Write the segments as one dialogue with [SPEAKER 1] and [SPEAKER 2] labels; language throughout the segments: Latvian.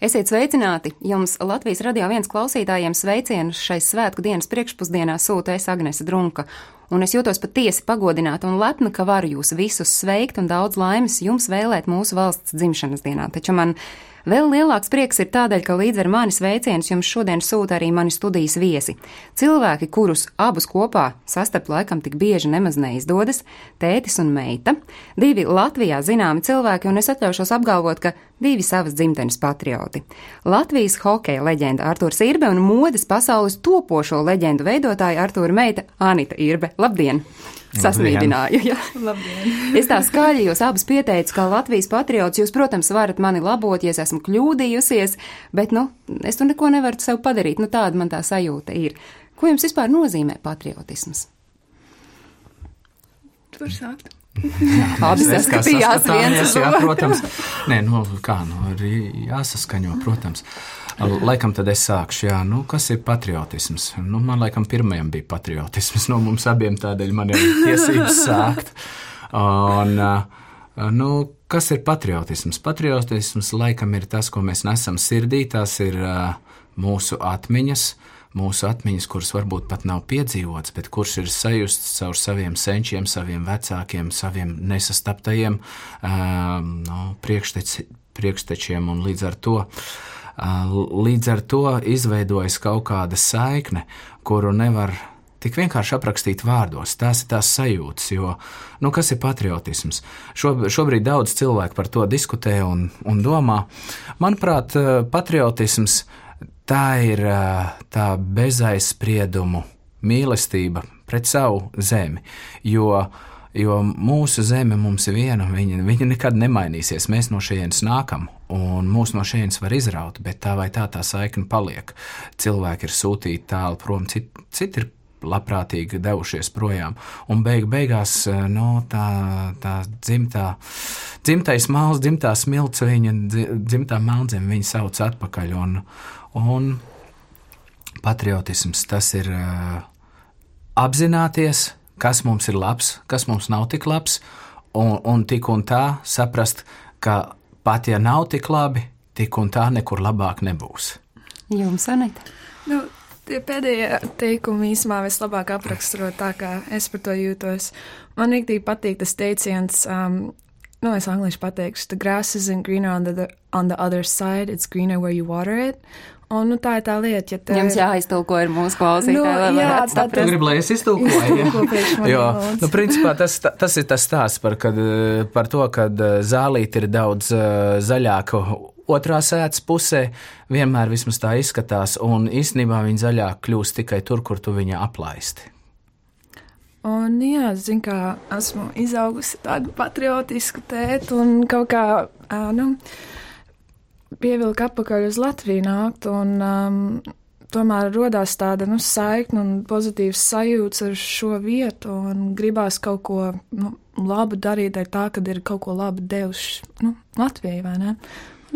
[SPEAKER 1] Esiet sveicināti! Jums Latvijas radio viens klausītājiem sveicienus šai svētku dienas priekšpusdienā sūta es Agnese Drunka. Un es jūtos patiesi pagodināta un lepna, ka varu jūs visus sveikt un daudz laimes jums vēlēt mūsu valsts dzimšanas dienā. Taču man Vēl lielāks prieks ir tādēļ, ka līdz ar mani sveicienus jums šodien sūta arī mani studijas viesi. Cilvēki, kurus abus kopā sastapt laikam tik bieži nemaz neizdodas - tētis un meita, divi Latvijā zināmi cilvēki, un es atļaušos apgalvot, ka divi savas dzimtenes patrioti. Latvijas hokeja leģenda Artūrs Irbe un modes pasaules topošo leģendu veidotāja Artūra meita Anita Irbe. Labdien! Sasmīdināju. Ja. es tā skaļi jūs abus pieteicu, kā Latvijas patriots. Jūs, protams, varat mani labot, ja es esmu kļūdījusies, bet, nu, es tur neko nevaru sev padarīt. Nu, tāda man tā sajūta ir. Ko jums vispār nozīmē patriotisms?
[SPEAKER 2] Tur sākt.
[SPEAKER 1] Abi saskatījās viens
[SPEAKER 3] jā, protams. Nē, nu, kā, nu, arī jāsaskaņo, protams. Laikam tad es sākšu, jā, nu, kas ir patriotisms? Nu, man laikam pirmajam bija patriotisms, no mums abiem tādēļ man ir tiesības sākt. Un, nu, kas ir patriotisms? Patriotisms laikam ir tas, ko mēs nesam sirdī, tās ir mūsu atmiņas, mūsu atmiņas, kuras varbūt pat nav piedzīvotas, bet kuras ir sajustas caur saviem senčiem, saviem vecākiem, saviem nesastaptajiem uh, no, priekšteči, priekštečiem un līdz ar to. Uh, Līdz ar to izveidojas kaut kāda saikne, kuru nevar tik vienkārši aprakstīt vārdos. Tās ir tās sajūtas, jo, nu, kas ir patriotisms? Šo, šobrīd daudz cilvēku par to diskutē un, un domā. Manuprāt, patriotisms tā ir tā bezaizspriedumu mīlestība pret savu zemi, jo Jo mūsu zeme mums ir viena, viņa, viņa nekad nemainīsies. Mēs no šejienes nākam, un mūsu no šejienes var izraut, bet tā vai tā tā saikne paliek. Cilvēki ir sūtīti tālu prom, citi cit ir labprātīgi devušies projām. Un beig, beigās no, nu, tā, tā dzimtā, dzimtais māls, dzimtā smilts, viņa dzimtā melnzeme viņa sauc atpakaļ. Un, un patriotisms tas ir uh, apzināties kas mums ir labs, kas mums nav tik labs, un, un tik un tā saprast, ka pat ja nav tik labi, tik un tā nekur labāk nebūs.
[SPEAKER 1] Jums, Anita?
[SPEAKER 2] Nu, tie pēdējie teikumi īsumā vislabāk apraksturo tā, kā es par to jūtos. Man rīktīgi patīk tas teiciens, um, nu, es angliski pateikšu, the grass isn't greener on the, on the other side, it's greener where you water it. Un, nu, tā ir tā lieta, ja tev
[SPEAKER 1] Jums jāiztulko ir mūsu klausītāji, nu, jā, saprast.
[SPEAKER 3] Tu gribi, lai es iztulkoju? jo, nu, principā tas, tas ir tas stāsts par, kad, par to, ka zālīte ir daudz zaļāka otrā sēdes pusē, vienmēr vismaz tā izskatās, un īstenībā viņa zaļāk kļūst tikai tur, kur tu viņu aplaisti.
[SPEAKER 2] Un, jā, zinu, kā esmu izaugusi tādu patriotisku tētu un kaut kā, nu, pievilka atpakaļ uz Latviju nākt, un um, tomēr radās tāda nu, saikne un pozitīvs sajūta ar šo vietu, un gribās kaut ko nu, labu darīt ar tā, ka ir kaut ko labu devuši nu, Latvijai, vai ne?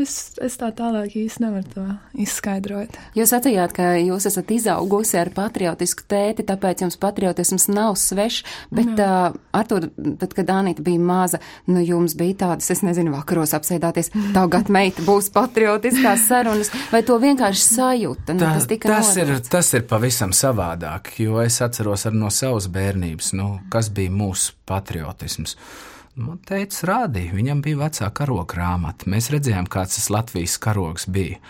[SPEAKER 2] Es, es tā tālāk īsti nevaru to izskaidrot.
[SPEAKER 1] Jūs sacījāt, ka jūs esat izaugusi ar patriotisku tēti, tāpēc jums patriotisms nav svešs, bet, uh, Artur, tad, kad Anita bija maza, nu jums bija tādas, es nezinu, vakaros apsēdāties, tagad meita būs patriotiskās sarunas, vai to vienkārši sajūta? Nu,
[SPEAKER 3] Tā, tas, tas, ir, tas ir pavisam savādāk, jo es atceros arī no savas bērnības, nu, kas bija mūsu patriotisms. Man teica, rādīja, viņam bija vecā karoga grāmata. Mēs redzējām, kāds tas Latvijas karogs bija.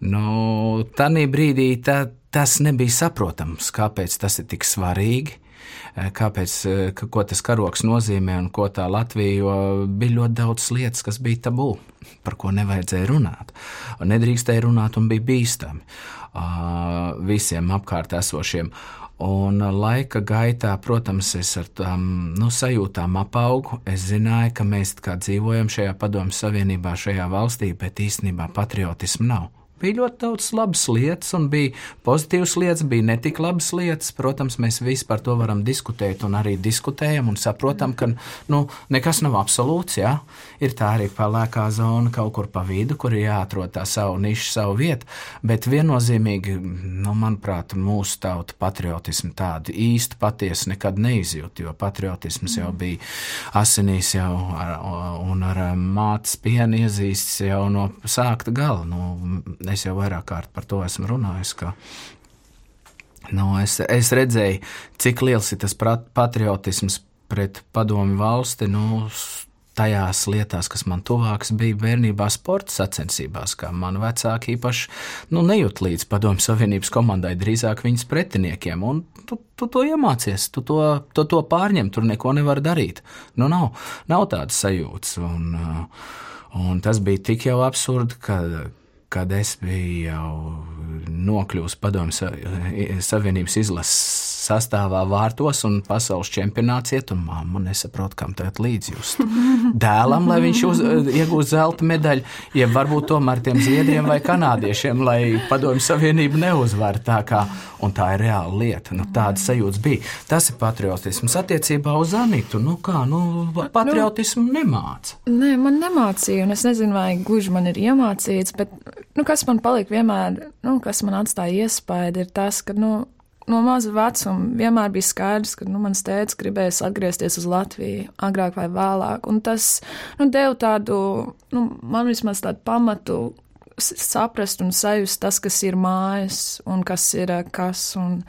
[SPEAKER 3] Nu, Tanī brīdī tā, tas nebija saprotams, kāpēc tas ir tik svarīgi. Eh, kāpēc, eh, ka, ko tas karoks nozīmē un ko tā Latvija, jo bija ļoti daudz lietas, kas bija tabū, par ko nevajadzēja runāt. Un nedrīkstēja runāt un bija bīstami uh, visiem apkārt esošiem. Un laika gaitā, protams, es ar tām nu, sajūtām apaugu. Es zināju, ka mēs dzīvojam šajā padomju savienībā, šajā valstī, bet īstenībā patriotismu nav. Bija ļoti daudz labas lietas, un bija pozitīvas lietas, bija ne tik labas lietas. Protams, mēs visi par to varam diskutēt, un arī diskutējam, un saprotam, ka nu, nekas nav absolūts. Jā. Ir tā arī pelēkā zona kaut kur pa vidu, kur ir jāatrod tā savu nišu, savu vietu. Bet viennozīmīgi, nu, manuprāt, mūsu tauta patriotismu tādu īstu patiesu nekad neizjūt, jo patriotisms jau bija asinīs jau ar, un ar mātes pienu iezīsts jau no sākta gala. Nu, es jau vairāk kārt par to esmu runājis. Ka, nu, es, es redzēju, cik liels ir tas patriotisms pret padomu valsti. Nu, tajās lietās, kas man tuvākas, bija bērnībā sporta sacensībās, kā man vecāki īpaši nu, nejūt līdz Padomju Savienības komandai, drīzāk viņas pretiniekiem. Un tu, tu to iemācies, tu to, tu to pārņem, tur neko nevar darīt. Nu, nav, nav tādas sajūtas. Un, un tas bija tik jau absurdi, ka kad es biju jau nokļuvis Padomju Savienības izlases sastāvā vārtos un pasaules čempionāts iet, un mamma nesaprot, kam tagad līdzjust. Dēlam, lai viņš uz, iegūst zelta medaļu, ja varbūt tomēr tiem zviedriem vai kanādiešiem, lai Padomju Savienību neuzvar tā kā, un tā ir reāla lieta. Nu, tāda sajūta bija. Tas ir patriotisms attiecībā uz Anitu. Nu kā, nu, patriotismu nemāca.
[SPEAKER 2] Nē, man nemācīja, un es nezinu, vai gluži man ir iemācīts, bet nu, kas man palika vienmēr, nu, kas man atstāja iespēju, ir tas, ka nu, no maza vecuma vienmēr bija skaidrs, ka nu, mans tēvs gribēs atgriezties uz Latviju agrāk vai vēlāk. Un tas nu, deva tādu, nu, man vismaz tādu pamatu saprast un sajust tas, kas ir mājas un kas ir kas. Un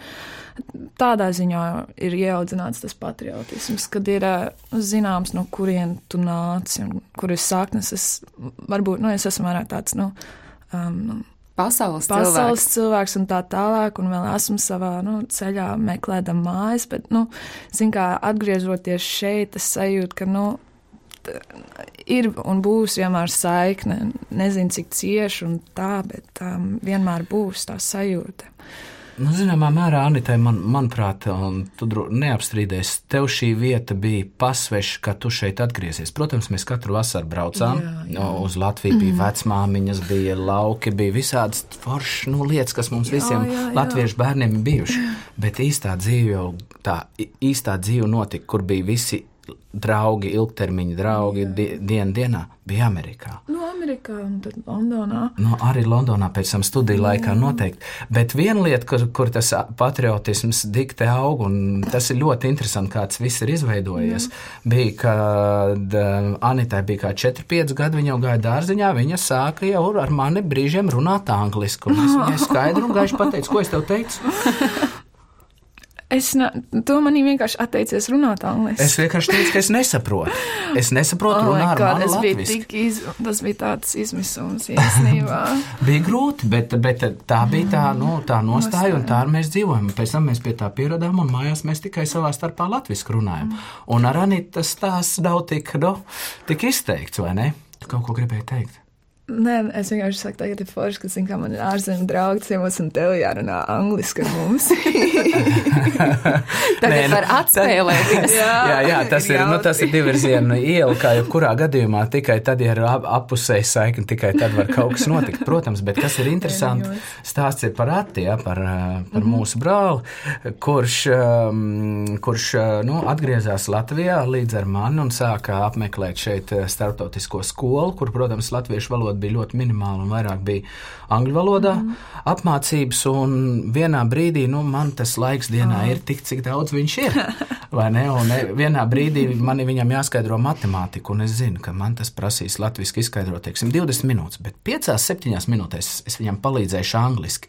[SPEAKER 2] tādā ziņā ir ieaudzināts tas patriotisms, kad ir zināms, no kurien tu nāc un kur ir saknes. Es, varbūt, nu, es esmu vairāk tāds, nu, um,
[SPEAKER 1] pasaules,
[SPEAKER 2] pasaules cilvēks. cilvēks un tā tālāk, un vēl esmu savā nu, ceļā meklējama mājas, bet, nu, zin kā atgriežoties šeit, es sajūtu, ka, nu, ir un būs vienmār saikne. Nezinu, cik cieši un tā, bet um, vienmēr būs tā sajūta.
[SPEAKER 3] Nu, zināmā mērā, Anita, man, manuprāt, tu neapstrīdēsi, tev šī vieta bija pasveša, ka tu šeit atgriezies. Protams, mēs katru vasaru braucām jā, jā. uz Latviju, bija mm. vecmāmiņas, bija lauki, bija visādas foršas nu, lietas, kas mums jā, visiem jā, jā. latviešu bērniem ir bijuši. Bet īstā dzīve jau tā īstā dzīve notika, kur bija visi draugi, ilgtermiņa draugi di dienu dienā bija Amerikā.
[SPEAKER 2] No nu, Amerikā un tad Londonā.
[SPEAKER 3] No, arī Londonā pēc tam studiju laikā Jā. noteikti. Bet viena lieta, kur, kur tas patriotisms dikte aug, un tas ir ļoti interesanti, kā tas viss ir izveidojies, Jā. bija, kad Anitai bija kā 4-5 gadi, viņa jau gāja dārziņā, viņa sāka jau ar mani brīžiem runāt angliski, es viņai skaidru un gaiši pateicu, ko es tev teicu.
[SPEAKER 2] Es ne, to manī vienkārši atteicies runāt angliski.
[SPEAKER 3] Es vienkārši teicu, ka es nesaprotu. Es nesaprotu oh runāt God,
[SPEAKER 2] bija tik iz, tas bija tāds izmisums īstenībā.
[SPEAKER 3] bija grūti, bet, bet tā bija tā, nu, tā nostāja un tā mēs dzīvojam. Pēc tam mēs pie tā pieradām un mājās mēs tikai savā starpā latviski runājam. Un ar Anītu tas tās nav tik, nu, tik izteikts, vai ne? Tu kaut ko gribēji teikt?
[SPEAKER 2] Nē, es vienkārši saku, tagad ir forši, ka, zin, kā man ir ārzemju draugi ciemos, un tev jārunā angliski ar mums.
[SPEAKER 1] tagad Nē, nu, var atspēlēties.
[SPEAKER 3] jā, jā, jā, tas ir, nu, tas ir divirziena iela, kā jebkurā gadījumā, tikai tad, ja ir ap, appusēji saikni, tikai tad var kaut kas notikt. Protams, bet kas ir interesanti, stāsts ir par Atti, ja, par, par mm -hmm. mūsu brāli, kurš, um, kurš nu, atgriezās Latvijā līdz ar mani un sāka apmeklēt šeit starptautisko skolu, kur, protams, latviešu valoda valoda bija ļoti minimāla un vairāk bija angļu valodā mm -hmm. apmācības. Un vienā brīdī nu, man tas laiks dienā oh. ir tik, cik daudz viņš ir. Vai ne? Un e, vienā brīdī man viņam jāskaidro matemātika, un es zinu, ka man tas prasīs latviešu izskaidrot, teiksim, 20 minūtes, bet 5-7 minūtēs es viņam palīdzēšu angliski.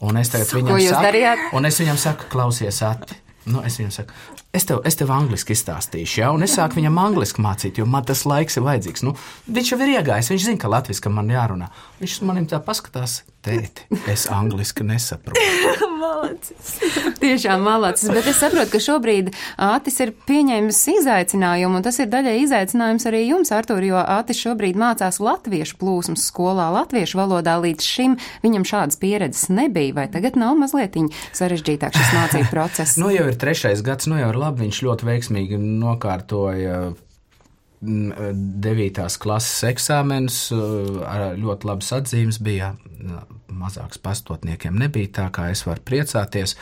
[SPEAKER 3] Un es tagad
[SPEAKER 1] so,
[SPEAKER 3] viņam
[SPEAKER 1] saku, darījāt?
[SPEAKER 3] un es viņam saku, klausies, ati. Nu, es viņam saku, es tev, es tev angliski izstāstīšu, ja, un es sāku viņam angliski mācīt, jo man tas laiks ir vajadzīgs. Nu, viņš jau ir iegājis, viņš zina, ka latviešu man jārunā. Viņš manim tā paskatās, tēti, es angliski nesaprotu.
[SPEAKER 2] malacis.
[SPEAKER 1] Tiešām malacis, bet es saprotu, ka šobrīd Ātis ir pieņēmis izaicinājumu, un tas ir daļai izaicinājums arī jums, Artur, jo Ātis šobrīd mācās latviešu plūsmas skolā, latviešu valodā. Līdz šim viņam šādas pieredzes nebija, vai tagad nav mazliet sarežģītāk šis mācību process?
[SPEAKER 3] nu, jau ir trešais gads, nu jau ir labi, viņš ļoti veiksmīgi nokārtoja 9. klases eksāmenus, ļoti labas atzīmes bija mazāks pastotniekiem nebija tā, kā es varu priecāties.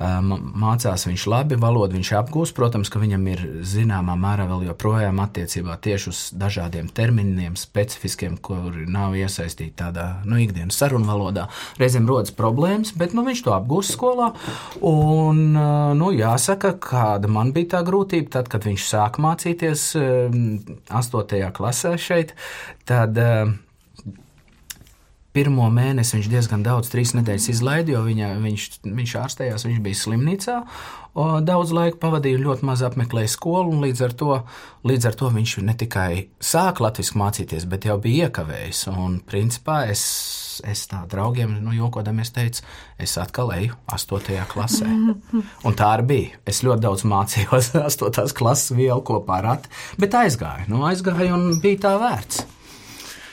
[SPEAKER 3] Mācās viņš labi, valodu viņš apgūst. Protams, ka viņam ir zināmā mērā vēl joprojām attiecībā tieši uz dažādiem terminiem, specifiskiem, kuri nav iesaistīti tādā nu, ikdienas sarunu valodā. Reizēm rodas problēmas, bet nu, viņš to apgūst skolā. Un, nu, jāsaka, kāda man bija tā grūtība, tad, kad viņš sāk mācīties 8. klasē šeit, tad pirmo mēnesi viņš diezgan daudz, trīs nedēļas izlaida, jo viņa, viņš, viņš ārstējās, viņš bija slimnīcā. Daudz laika pavadīja, ļoti maz apmeklēja skolu, un līdz ar to, līdz ar to viņš ne tikai sāka latviešu mācīties, bet jau bija iekavējis. Un, principā, es, es tā draugiem, nu, jokodamies, teicu, es atkal eju 8. klasē. Un tā arī bija. Es ļoti daudz mācījos 8. klases vielu kopā ar rati, bet aizgāju, nu, aizgāju un bija tā vērts.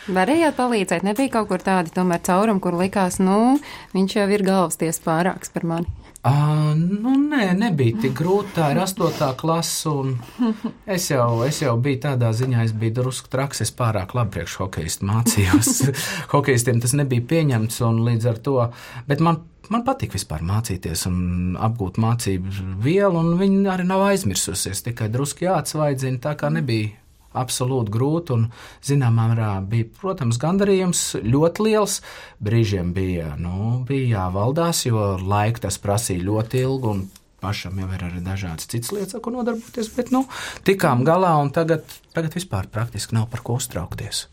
[SPEAKER 1] Varējāt palīdzēt, nebija kaut kur tādi tomēr caurumi, kur likās, nu, viņš jau ir galvasties pārāks par mani.
[SPEAKER 3] Uh, nu, nē, nebija tik grūti. Tā ir astotā klase, es jau, es jau biju tādā ziņā, es biju drusku traks. Es pārāk labi priekš hokeistu mācījos. Hokeistiem tas nebija pieņemts, un līdz ar to, bet man man patīk vispār mācīties un apgūt mācību vielu, un viņi arī nav aizmirsusies. Tikai drusku jāatsvaidzina, tā kā nebija absolūti grūti. Un, zināmā mērā, bija, protams, gandarījums ļoti liels. Brīžiem bija, nu, bija jāvaldās, jo laika tas prasīja ļoti ilgu. Pašam jau ir arī dažādas citas lietas, ar ko nodarboties, bet nu, tikām galā un tagad, tagad vispār praktiski nav par ko uztraukties.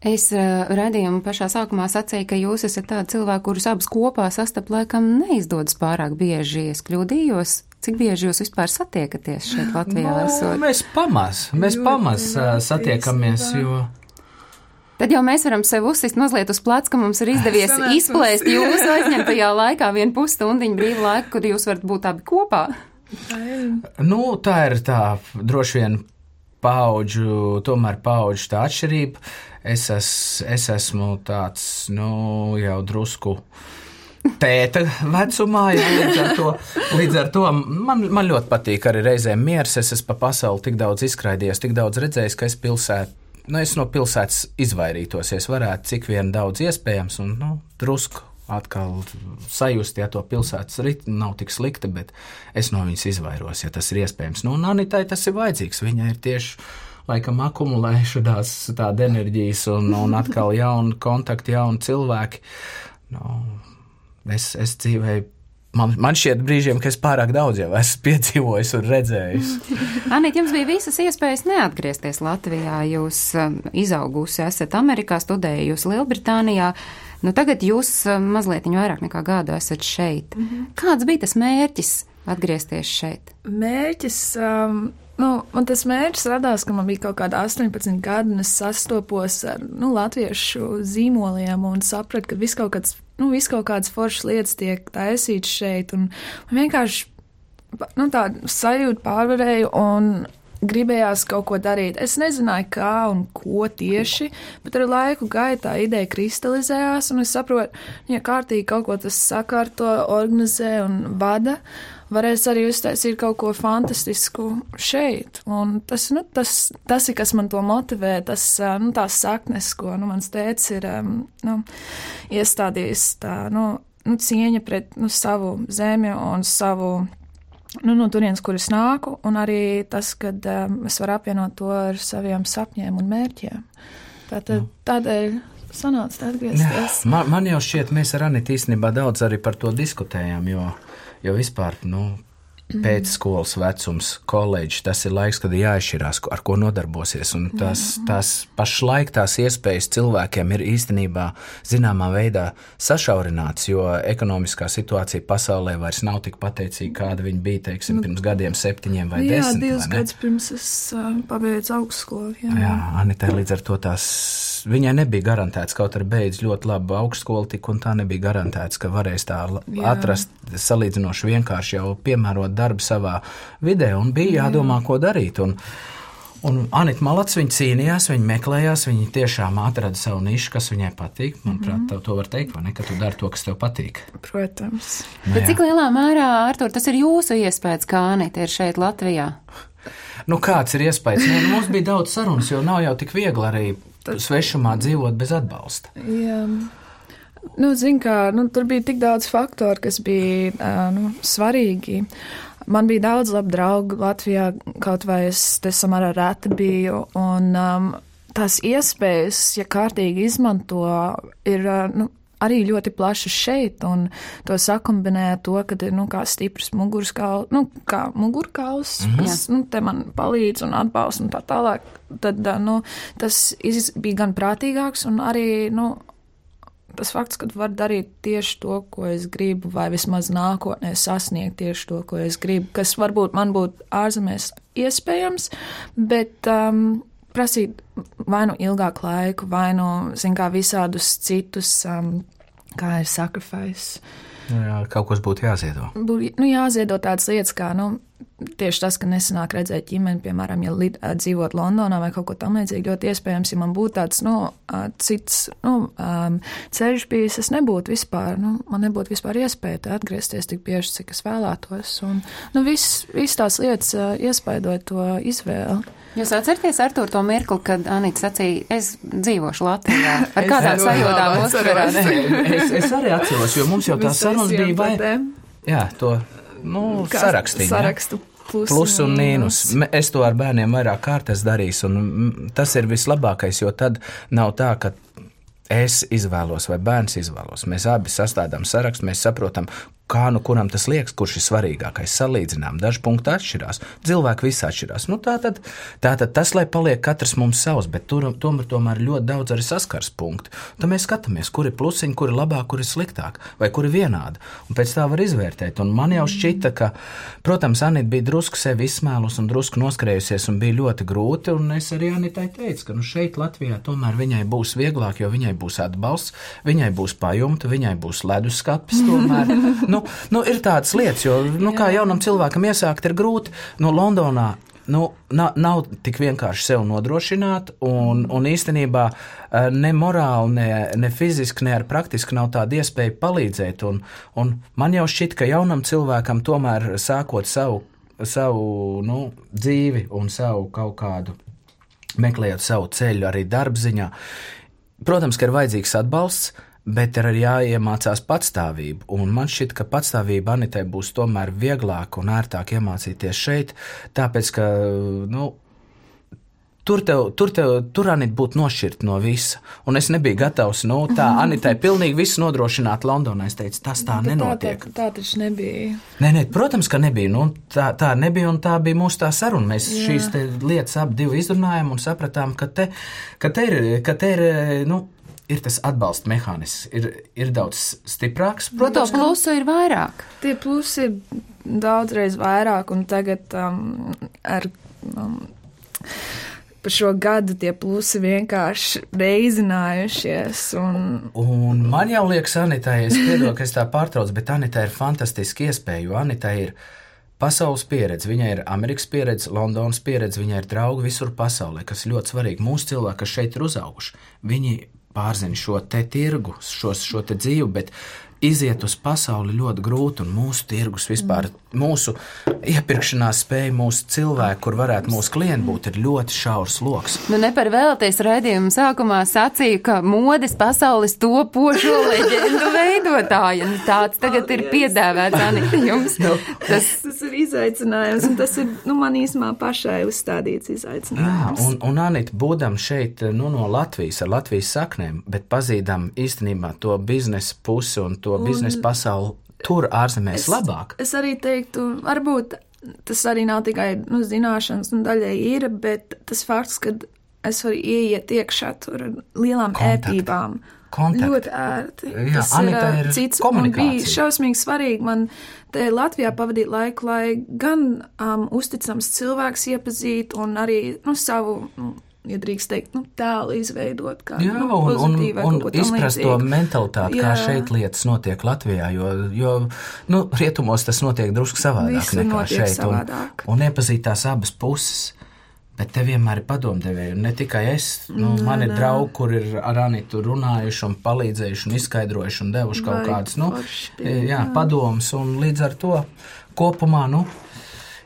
[SPEAKER 1] Es uh, redzējumu pašā sākumā sacīju, ka jūs esat tāds cilvēks, kurus abus kopā sastapt laikam neizdodas pārāk bieži. Es kļūdījos, Cik bieži jūs vispār satiekaties šeit Latvijā?
[SPEAKER 3] No, esot? mēs pamaz, mēs pamaz satiekamies, jo.
[SPEAKER 1] Tad jau mēs varam sev uzsist mazliet uz pleca, ka mums ir izdevies Sanāc izplēst mums. jūsu aizņemtajā laikā vienu pusstundiņu brīvu laiku, kad jūs varat būt abi kopā.
[SPEAKER 3] Nu, tā ir tā droši vien paudžu, tomēr paudžu tā atšķirība. Es, es, es esmu tāds, nu, jau drusku. Uh, tēta vecumā. Jā, līdz ar to, līdz ar to man, man ļoti patīk arī reizēm miers. Es esmu pa pasauli tik daudz izskraidījies, tik daudz redzējis, ka es pilsētu. Nu, es no pilsētas izvairītos, ja varētu cik vien daudz iespējams, un nu, drusku atkal sajust, ja to pilsētas ritmu nav tik slikta, bet es no viņas izvairos, ja tas ir iespējams. Nu, un Anitai tas ir vajadzīgs. Viņai ir tieši laikam akumulējušās tāda enerģijas un, un atkal jauni kontakti, jauni cilvēki. Nu, Es, es dzīvēju Man, man šķiet, brīžiem, ka es pārāk daudz jau esmu piedzīvojis un redzējis.
[SPEAKER 1] Anīt, jums bija visas iespējas neatgriezties Latvijā. Jūs um, izaugusi, esat Amerikā, studējusi Lielbritānijā. Nu, tagad jūs um, mazliet vairāk nekā gadu esat šeit. Mm -hmm. Kāds bija tas mērķis atgriezties šeit?
[SPEAKER 2] Mērķis. Um... Nu, man tas mērķis radās, ka man bija kaut kāda 18 gadi, un es sastopos ar nu, latviešu zīmoliem un sapratu, ka viss kaut kāds nu, viss kaut kādas foršas lietas tiek taisītas šeit. Un vienkārši nu, tādu sajūtu pārvarēju un gribējās kaut ko darīt. Es nezināju, kā un ko tieši, bet ar laiku gaitā ideja kristalizējās, un es saprotu, ja kārtīgi kaut ko tas sakārto, organizē un vada, varēs arī uztaisīt kaut ko fantastisku šeit. Un tas, nu, tas, tas ir, kas man to motivē, tas, nu, tās saknes, ko, nu, mans tēts ir, nu, iestādījis tā, nu, nu cieņa pret, nu, savu zemi un savu nu, no turienes, kur es nāku, un arī tas, ka um, es varu apvienot to ar saviem sapņiem un mērķiem. Tātad, nu. tādēļ sanāca atgriezties.
[SPEAKER 3] Man, man jau šķiet, mēs ar Anitu īstenībā daudz arī par to diskutējām, jo, jo vispār, nu, pēcskolas vecums, koledžs, tas ir laiks, kad ir jāizšķirās, ar ko nodarbosies. Un tas, tas pašlaik tās iespējas cilvēkiem ir īstenībā zināmā veidā sašaurināts, jo ekonomiskā situācija pasaulē vairs nav tik pateicīga, kāda viņa bija, teiksim, nu, pirms gadiem, septiņiem vai jā, desmit.
[SPEAKER 2] Jā, divus gadus pirms es uh, pabeidzu augstskolu. Jā,
[SPEAKER 3] jā Anita līdz ar to tās, viņai nebija garantēts, kaut arī beidz ļoti labu augstskolu, tik un tā nebija garantēts, ka varēs tā jā. atrast salīdzinoši vienkārši jau piemērot darbu savā vidē, un bija jādomā, ko darīt. Un, Un Anita Malats, viņa cīnījās, viņa meklējās, viņa tiešām atrada savu nišu, kas viņai patīk. Manuprāt, mm -hmm. to var teikt, vai ne, ka tu dari to, kas tev patīk.
[SPEAKER 2] Protams.
[SPEAKER 1] Nu, Bet cik lielā mērā, Artur, tas ir jūsu iespējas, kā Anita ir šeit Latvijā?
[SPEAKER 3] Nu, kāds ir iespējas? Nu, mums bija daudz sarunas, jo nav jau tik viegli arī svešumā dzīvot bez atbalsta.
[SPEAKER 2] Jā. Nu, zin, kā, nu, tur bija tik daudz faktoru, kas bija uh, nu, svarīgi. Man bija daudz labu draugu Latvijā, kaut vai es te samērā reti biju. Un, um, tās iespējas, ja kārtīgi izmanto, ir uh, nu, arī ļoti plašas šeit, un to sakumbinē to, ka ir nu, kā stiprs mugurskauls, nu, kā mugurkauls, mm -hmm. kas nu, te man palīdz un atbalsta un tā tālāk. Tad nu, tas bija gan prātīgāks, un arī nu, tas fakts, ka var darīt tieši to, ko es gribu, vai vismaz nākotnē sasniegt tieši to, ko es gribu, kas varbūt man būtu ārzemēs iespējams, bet um, prasīt vai nu ilgāku laiku, vai nu, kā, visādus citus, um, kā ir sacrifice.
[SPEAKER 3] Nu jā, kaut kas būtu jāziedo.
[SPEAKER 2] Būtu nu, jāziedo tādas lietas, kā nu, tieši tas, ka nesenāk redzēt ģimeni, piemēram, ja lid, dzīvot Londonā vai kaut ko tamlīdzīgu, ļoti iespējams, ja man būtu tāds, nu, cits, nu, um, ceļš bijis, es nebūtu vispār, nu, man nebūtu vispār iespēja atgriezties tik bieži, cik es vēlētos. Un, nu, viss, viss tās lietas uh, iespaidoja to izvēli.
[SPEAKER 1] Jūs atceraties, Artur, to mirkli, kad Anita sacīja, es dzīvošu Latvijā. Ar kādām sajūtām uzvarēt?
[SPEAKER 3] Es, es arī atceros, jo mums jau tā sarunas bija vai... Jā, to, nu, sarakstīju.
[SPEAKER 2] Sarakstu.
[SPEAKER 3] Plus, plus un mīnus. Es to ar bērniem vairāk kārtas darīšu, un tas ir vislabākais, jo tad nav tā, ka es izvēlos vai bērns izvēlos. Mēs abi sastādām sarakstu, mēs saprotam, kā nu kuram tas liekas, kurš ir svarīgākais. Salīdzinām, daži punkti atšķirās, cilvēki visi atšķirās. Nu, tā, tad, tā tad tas, lai paliek katrs mums savs, bet tur tomēr, tomēr ļoti daudz arī saskars punkti. Tad mēs skatāmies, kur ir plusiņi, kur ir labāk, kur ir sliktāk, vai kur ir vienādi. Un pēc tā var izvērtēt. Un man jau šķita, ka, protams, Anita bija drusku sevi izsmēlus un drusku noskrējusies, un bija ļoti grūti. Un es arī Anitai teicu, ka nu, šeit Latvijā tomēr viņai būs vieglāk, jo viņai būs atbalsts, viņai būs pajumta, viņai būs leduskapis tomēr. nu, nu, nu, ir tādas lietas, jo, nu, kā jaunam cilvēkam iesākt, ir grūti. Nu, Londonā nu, nav, nav tik vienkārši sev nodrošināt, un, un īstenībā eh, ne morāli, ne, ne fiziski, ne ar praktiski nav tāda iespēja palīdzēt. Un, un man jau šķiet, ka jaunam cilvēkam tomēr sākot savu, savu nu, dzīvi un savu kaut kādu, meklējot savu ceļu arī darbziņā, protams, ka ir vajadzīgs atbalsts bet ir arī jāiemācās patstāvība. Un man šķiet, ka patstāvība Anitai būs tomēr vieglāk un ērtāk iemācīties šeit, tāpēc ka, nu, Tur tev, tur tev, tur Anita būtu nošķirta no visa. Un es nebiju gatavs, nu, tā Anitai pilnīgi visu nodrošināt Londonā. Es teicu, tas tā bet nenotiek.
[SPEAKER 2] Tā, tā, tā taču nebija.
[SPEAKER 3] Nē, nē, protams, ka nebija. Nu, tā, tā nebija un tā bija mūsu tā saruna. Mēs Jā. šīs lietas abi izrunājām un sapratām, ka te, ka te ir, ka te ir, nu, ir tas atbalsta mehānisms, ir, ir daudz stiprāks.
[SPEAKER 1] Protams, to plusu ir vairāk.
[SPEAKER 2] Tie plusi ir daudzreiz vairāk, un tagad um, ar. Um, par šo gadu tie plusi vienkārši reizinājušies. Un...
[SPEAKER 3] un man jau liekas, Anita, es piedodu, ka es tā pārtraucu, bet Anita ir fantastiski iespēja, jo Anita ir pasaules pieredze, viņai ir Amerikas pieredze, Londonas pieredze, viņai ir draugi visur pasaulē, kas ļoti svarīgi. Mūsu cilvēki, kas šeit ir uzauguši, viņi pārzina šo te tirgu, šos, šo te dzīvi, bet iziet uz pasauli ļoti grūti, un mūsu tirgus vispār, mūsu iepirkšanās spēja, mūsu cilvēki, kur varētu mūsu klienti būt, ir ļoti šaurs lokus.
[SPEAKER 1] Nu, ne par vēlties raidījumu sākumā sacīju, ka modes pasaules topošo leģendu veidotāja. Nu, tāds tagad ir piedāvāts Anita jums.
[SPEAKER 2] nu, tas... tas ir izaicinājums, un tas ir, nu, man īsumā pašai uzstādīts izaicinājums.
[SPEAKER 3] Jā, un, un Anita, būdam šeit, nu, no Latvijas, ar Latvijas saknēm, bet pazīdam īstenībā to biznesa pusi un to to biznesa pasauli tur ārzemēs es, labāk.
[SPEAKER 2] Es arī teiktu, varbūt tas arī nav tikai nu, zināšanas, un daļai ir, bet tas fakts, ka es varu ieiet iekšā tur ar lielām Kontakt. ētībām. Kontakti. Ļoti ērti.
[SPEAKER 3] Jā, tas Anita ir, ir cits, un bija
[SPEAKER 2] šausmīgi svarīgi man te Latvijā pavadīt laiku, lai gan um, uzticams cilvēks iepazītu un arī nu, savu nu, ja drīkst teikt, nu, tēlu izveidot. Kā,
[SPEAKER 3] jā, nu, un, un, un izprast to mentalitāti, jā. kā šeit lietas notiek Latvijā, jo, jo nu, rietumos tas notiek drusku savādāk
[SPEAKER 2] Visu
[SPEAKER 3] nekā šeit.
[SPEAKER 2] Savādāk.
[SPEAKER 3] Un, un iepazīt tās abas puses. Bet te vienmēr ir padomdevēji, un ne tikai es. Nu, nē, man ir nē. draugi, kur ir ar Anitu runājuši, un palīdzējuši, un izskaidrojuši, un devuši kaut kādas nu, padomus. Līdz ar to kopumā nu,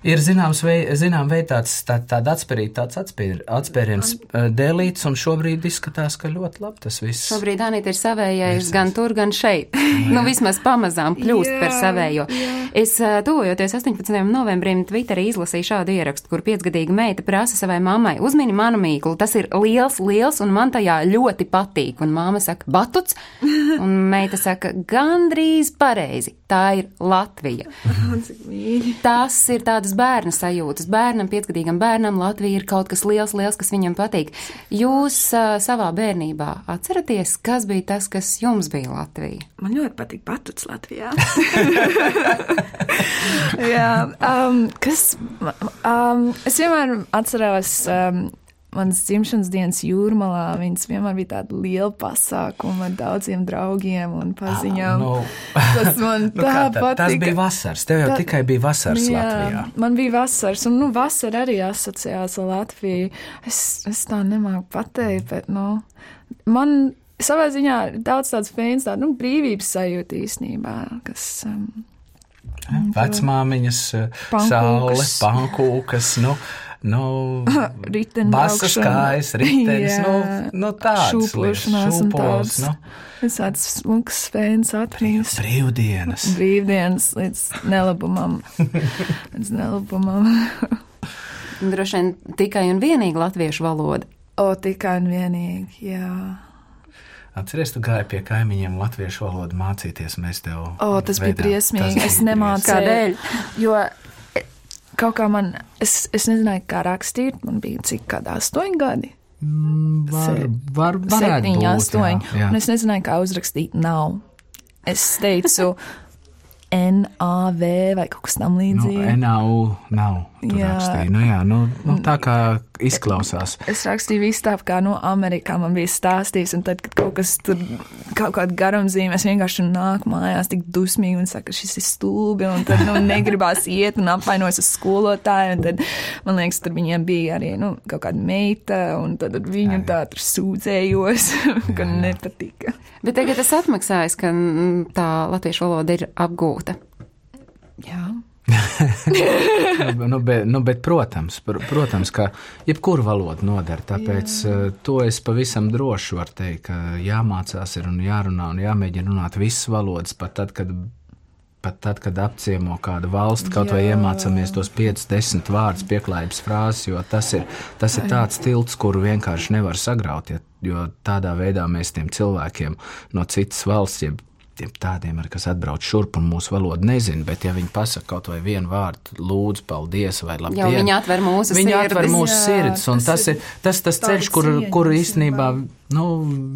[SPEAKER 3] Ir zināms, vei, zinām, veid tāds, tā, tāda atspērīta, tāds atspēr, atspēriens uh, dēlīts, un šobrīd izskatās, ka ļoti labi tas viss.
[SPEAKER 1] Šobrīd Anita ir savējais gan tur, gan šeit. nu, vismaz pamazām kļūst jā, par savējo. Jā. Es, uh, tuvojoties 18. novembrim, Twitterī izlasīju šādu ierakstu, kur piecgadīga meita prasa savai mammai, uzmini manu mīklu, tas ir liels, liels, un man tajā ļoti patīk. Un māma saka, batuts, un meita saka, gandrīz pareizi, tā ir Latvija. Tas ir tādas bērna sajūtas. Bērnam, piecgadīgam bērnam Latvija ir kaut kas liels, liels, kas viņam patīk. Jūs uh, savā bērnībā atceraties, kas bija tas, kas jums bija Latvija?
[SPEAKER 2] Man ļoti patīk patuts Latvijā. Jā, um, kas, um, es vienmēr atceros. Um, manas dzimšanas dienas jūrmalā. Viņas vienmēr bija tāda liela pasākuma ar daudziem draugiem un paziņām. Ah, no. Tas man nu, tā nu patika.
[SPEAKER 3] Tas bija vasaras, tev jau tā, tikai bija vasaras jā, Latvijā.
[SPEAKER 2] Man bija vasaras, un nu, vasara arī asociējās ar Latviju. Es, es tā nemāku pateikt, bet, nu, man savā ziņā ir daudz tāds fēns, tāda, nu, brīvības sajūta īstenībā, kas. Um,
[SPEAKER 3] Vecmāmiņas, pankūkas. saule, pankūkas, nu, nu,
[SPEAKER 2] ritenis,
[SPEAKER 3] kājas, ritenis, nu, nu tāds
[SPEAKER 2] šūpošanās un tāds. Nu. Es tāds smuks spējas atpūtas.
[SPEAKER 3] Brīvdienas.
[SPEAKER 2] Brīvdienas līdz nelabumam. līdz nelabumam.
[SPEAKER 1] Droši vien tikai un vienīgi latviešu valoda.
[SPEAKER 2] O, tikai un vienīgi, jā.
[SPEAKER 3] Atceries, tu gāji pie kaimiņiem latviešu valodu mācīties, mēs tev.
[SPEAKER 2] O, tas veidām. bija briesmīgi. Tas es nemācīju. Kādēļ? Jo kaut kā man, es, es nezināju, kā rakstīt, man bija cik kādā astoņi gadi.
[SPEAKER 3] Mm, var, var, septiņi, astoņi.
[SPEAKER 2] Jā, jā. Un es nezināju, kā uzrakstīt nav. Es teicu, NAV vai kaut kas tamlīdzīgs.
[SPEAKER 3] Nu, NAU nav. Jā, nu, jā nu, nu, tā kā izklausās.
[SPEAKER 2] Es rakstīju visu tā, kā no Amerikā man bija stāstījis, un tad, kad kaut kas tur, kaut kāda garumzīme, es vienkārši nāku mājās tik dusmīgi un saku, šis ir stulbi, un tad, nu, negribās iet un apvainojas uz skolotāju, un tad, man liekas, tur viņiem bija arī, nu, kaut kāda meita, un tad viņu tā tur sūdzējos, ka nepatika.
[SPEAKER 1] Bet tagad tas atmaksājas, ka mm, tā latviešu valoda ir apgūta.
[SPEAKER 2] Jā.
[SPEAKER 3] Nu, nu, bet, nu, bet, protams, pr protams, ka jebkura valoda noder. Tāpēc Jā. Eh, to es pavisam droši varu teikt, ka jāmācās ir un jārunā un jāmēģina runāt visas valodas, pat tad, kad, pat tad, kad apciemo kādu valsti, kaut Jā. vai iemācāmies tos 5, 10 vārdus, pieklājības frāzes, jo tas ir, tas ir tāds tilts, kuru vienkārši nevar sagraut, ja, jo tādā veidā mēs tiem cilvēkiem no citas valsts, jeb tiem tādiem, ar kas atbrauc šurp un mūsu valodu nezina, bet ja viņi pasaka kaut vai vienu vārdu, lūdzu, paldies vai labi.
[SPEAKER 1] Jā, viņi atver mūsu viņi
[SPEAKER 3] sirdis. Atver mūsu sirdis, un tas, tas ir tas, tas ceļš, kur, kur īstenībā nu,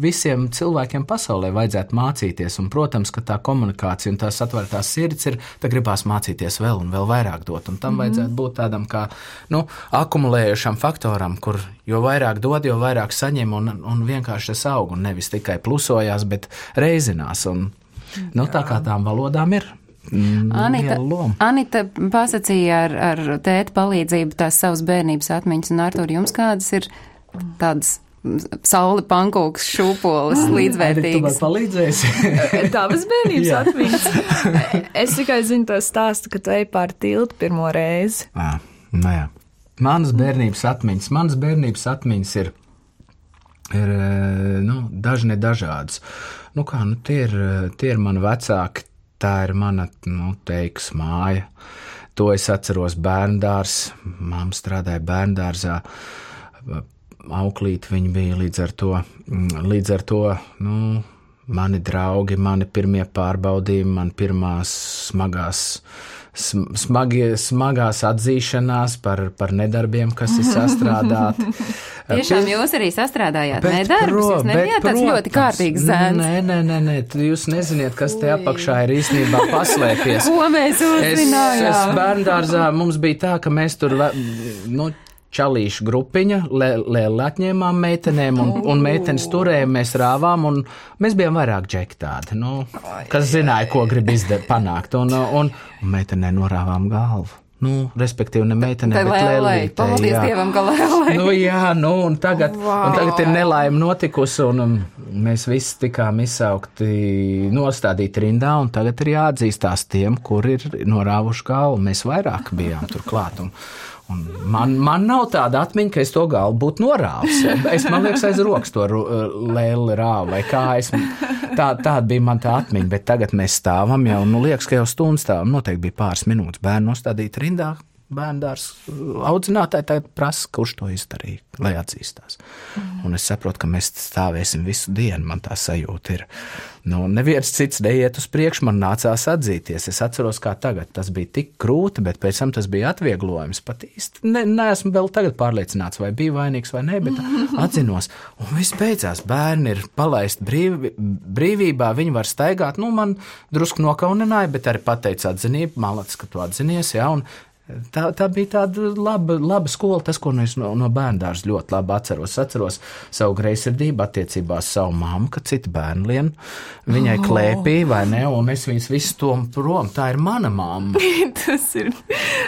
[SPEAKER 3] visiem cilvēkiem pasaulē vajadzētu mācīties, un, protams, ka tā komunikācija un tās atvērtās sirds ir, tad gribās mācīties vēl un vēl vairāk dot, un tam mm -hmm. vajadzētu būt tādam kā, nu, akumulējušam faktoram, kur jo vairāk dod, jo vairāk saņem, un, un vienkārši tas aug, un nevis tikai plusojās, bet reizinās, un, Nu, tā kā tām valodām ir.
[SPEAKER 1] Mm, Anita, Anita pasacīja ar, ar tēta palīdzību tās savas bērnības atmiņas, un Artur, jums kādas ir tādas sauli pankūks, šūpolis līdzvērtīgs.
[SPEAKER 3] Tu man palīdzēsi?
[SPEAKER 2] Tavas bērnības atmiņas. es tikai zinu to stāstu, ka tu ej pār tiltu pirmo reizi.
[SPEAKER 3] À, nu jā. Manas bērnības atmiņas, manas bērnības atmiņas ir, ir nu, dažne dažādas. Nu kā, nu tie, ir, tie ir mani vecāki, tā ir mana, nu, teiks, māja. To es atceros bērndārs, mamma strādāja bērndārzā, auklīt viņa bija līdz ar to, līdz ar to, nu, mani draugi, mani pirmie pārbaudījumi, man pirmās smagās smagi, smagās atzīšanās par, par nedarbiem, kas ir sastrādāti.
[SPEAKER 1] Tiešām jūs arī sastrādājāt nedarbus, pro, jūs nebijāt tāds ļoti kārtīgs zēns.
[SPEAKER 3] Nē, nē, nē, nē, jūs neziniet, kas te apakšā ir īstenībā paslēpies.
[SPEAKER 1] Ko mēs uzzinājām?
[SPEAKER 3] Es, es bērndārzā mums bija tā, ka mēs tur, nu, čalīšu grupiņa, liela atņēmām meitenēm, un, un meitenes turējām, mēs rāvām, un mēs bijām vairāk džeki tādi, nu, kas zināja, ko grib izdarīt, panākt, un, un, un meitenē norāvām galvu. Nu, respektīvi, ne meitene,
[SPEAKER 1] Tā
[SPEAKER 3] bet
[SPEAKER 1] lēlē,
[SPEAKER 3] lēlīte.
[SPEAKER 1] paldies
[SPEAKER 3] jā.
[SPEAKER 1] Dievam, ka lēlē.
[SPEAKER 3] Nu, jā, nu, un tagad, wow. un tagad ir nelaime notikusi, un um, mēs visi tikām izsaukti, nostādīti rindā, un tagad ir jāatzīstās tiem, kur ir norāvuši galvu. Mēs vairāk bijām turklāt. Un, un man, man nav tāda atmiņa, ka es to galvu būtu norāvis. Es man liekas, aiz rokas to ru- lēli rāvu, es. Tā, tāda bija man tā atmiņa, bet tagad mēs stāvam jau, nu, liekas, ka jau stundu stāvam. Noteikti bija pāris minūtes bērnu nostādīti rindā. Bērnu dārza audzinātāji tagad prasa, kurš to izdarīja, lai atzīstās. Mm. Un es saprotu, ka mēs stāvēsim visu dienu. Man tā sajūta ir. Nu, neviens cits neiet uz priekšu, man nācās atzīties. Es atceros, kā tagad tas bija tik grūti, bet pēc tam tas bija atvieglojums. Pat īsti ne, neesmu vēl tagad pārliecināts, vai bija vainīgs vai nē, bet atzinos. Un viss beidzās. Bērni ir palaisti brīv, brīvībā, viņi var staigāt. Nu, man drusku nokaunināja, bet arī pateica atzinību. Malacis, ka tu atzinies, jā. Un, Tā, tā bija tāda laba, laba skola, tas, ko nu es no, no bērnu dārza ļoti labi atceros. Es atceros savu greizsirdību attiecībā uz savu māmu, kad citi bērni lien viņai oh. klēpīja, vai ne, un es viņus visus tom prom. Tā ir mana mamma.
[SPEAKER 2] Tas ir.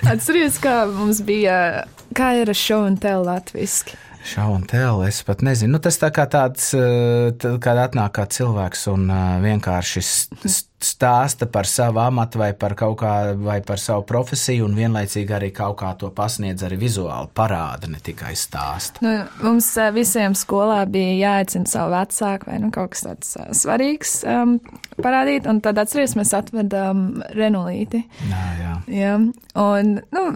[SPEAKER 2] Atceries, kā mums bija, kā ir show and tell latviski.
[SPEAKER 3] Šau un tel, es pat nezinu. Nu, tas tā kā tāds, eh, tā, kad atnāk kā cilvēks un uh, vienkārši st- stāsta par savu amatu vai par kaut kā, vai par savu profesiju, un vienlaicīgi arī kaut kā to pasniedz arī vizuāli parāda, ne tikai stāsta.
[SPEAKER 2] Nu, mums eh, visiem skolā bija jāaicina savu vecāku vai nu, kaut kas tāds uh, svarīgs um, parādīt, un tad atceries, mēs atvedām Renulīti.
[SPEAKER 3] Jā, jā.
[SPEAKER 2] Jā, un nu,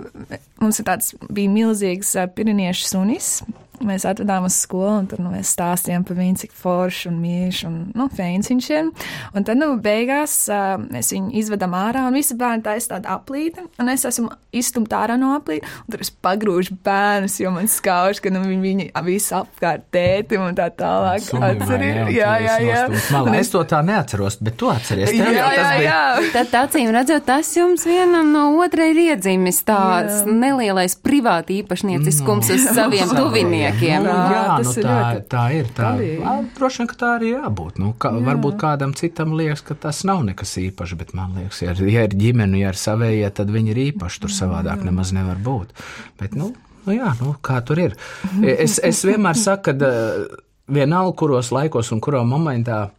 [SPEAKER 2] mums ir tāds bija milzīgs uh, piriniešu sunis. Mēs atvedām uz skolu, un tad nu, mēs stāstījām par viņu, cik forši un mīļš un nu, feins viņš ir. Un tad, nu, beigās uh, mēs viņu izvedam ārā, un visi bērni taisa tādu aplīti, un es esmu izstumta ārā no aplīta, un tad es pagrūžu bērnus, jo man skauž, ka nu, viņi, viņi visi apkārt tēti un tā tālāk. Atceries? Jā, jā, jā.
[SPEAKER 3] Malā. Es to tā neatceros, bet tu atceries.
[SPEAKER 2] Jā, jā,
[SPEAKER 3] bija.
[SPEAKER 2] jā.
[SPEAKER 1] Tad, acīm redzot, tas jums vienam no otra ir iedzimis tāds
[SPEAKER 2] Jā.
[SPEAKER 1] nelielais privāti īpašnieciskums uz saviem tuviniekiem.
[SPEAKER 3] Nu,
[SPEAKER 2] Jā,
[SPEAKER 3] jā, nu,
[SPEAKER 2] ir
[SPEAKER 3] tā,
[SPEAKER 2] ļoti
[SPEAKER 3] tā ir. Tā,
[SPEAKER 2] palīgi.
[SPEAKER 3] Ā, droši vien, ka tā arī jābūt. Nu, kā, varbūt kādam citam liekas, ka tas nav nekas īpašs, bet man liekas, ja, ir- ja ir ģimene, ja ir savējie, tad viņi ir īpaši. Tur savādāk nemaz nevar būt. Bet, nu, nu jā, nu, kā tur ir. Es, es vienmēr saku, ka eh, vienalga, kuros laikos un kurā momentā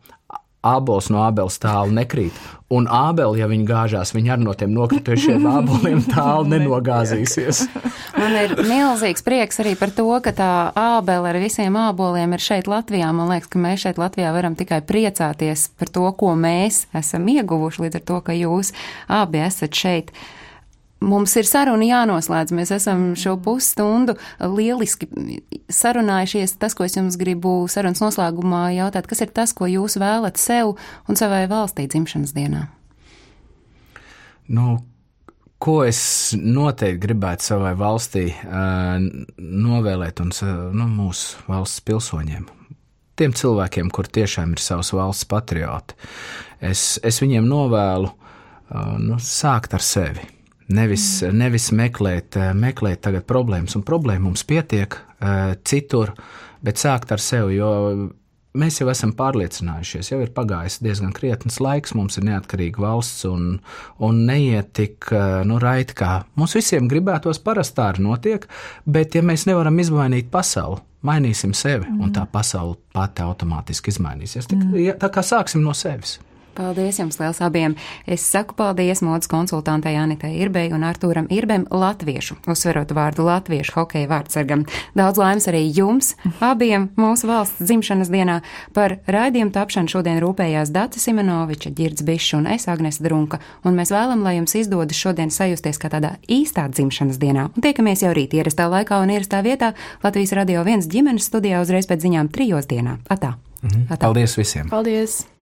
[SPEAKER 3] ābols no ābela stāla nekrīt. Un ābeli, ja viņi gāžās, viņi ar no tiem nokritušiem āboliem tālu nenogāzīsies.
[SPEAKER 1] Man ir milzīgs prieks arī par to, ka tā ābele ar visiem āboliem ir šeit Latvijā. Man liekas, ka mēs šeit Latvijā varam tikai priecāties par to, ko mēs esam ieguvuši līdz ar to, ka jūs abi esat šeit. Mums ir saruna jānoslēdz. Mēs esam šo pusstundu lieliski sarunājušies. Tas, ko es jums gribu sarunas noslēgumā jautāt, kas ir tas, ko jūs vēlat sev un savai valstī dzimšanas dienā?
[SPEAKER 3] Nu, ko es noteikti gribētu savai valstī uh, novēlēt un nu, mūsu valsts pilsoņiem? Tiem cilvēkiem, kur tiešām ir savas valsts patrioti, es, es viņiem novēlu uh, nu, sākt ar sevi. Nevis, nevis meklēt, eh, meklēt tagad problēmas, un problēma mums pietiek uh, citur, bet sākt ar sevi, jo mēs jau esam pārliecinājušies, jau ir pagājis diezgan krietns laiks, mums ir neatkarīga valsts un, un neiet tik eh, nu, raiti, kā mums visiem gribētos. Parasti tā arī notiek, bet ja mēs nevaram izmainīt pasauli, mainīsim sevi, mm. un tā pasaule pati automātiski izmainīsies. Tā, ja, tā kā sāksim no sevis.
[SPEAKER 1] Paldies jums liels abiem! Es saku paldies modes konsultantei Anitai Irbei un Artūram Irbem latviešu, uzsverot vārdu latviešu hokeja vārdsargam. Daudz laimes arī jums, abiem mūsu valsts dzimšanas dienā. Par raidījumu tapšanu šodien rūpējās Dācis Simenoviča, Girds Bišs un es Agnes Drunka, un mēs vēlam, lai jums izdodas šodien sajusties kā tādā īstā dzimšanas dienā. Un tiekamies jau rīt ierastā laikā un ierastā vietā Latvijas radio viens ģimenes studijā uzreiz pēc ziņām trijos dienā. Atā!
[SPEAKER 3] Mhm.
[SPEAKER 1] Atā.
[SPEAKER 3] Paldies visiem!
[SPEAKER 2] Paldies!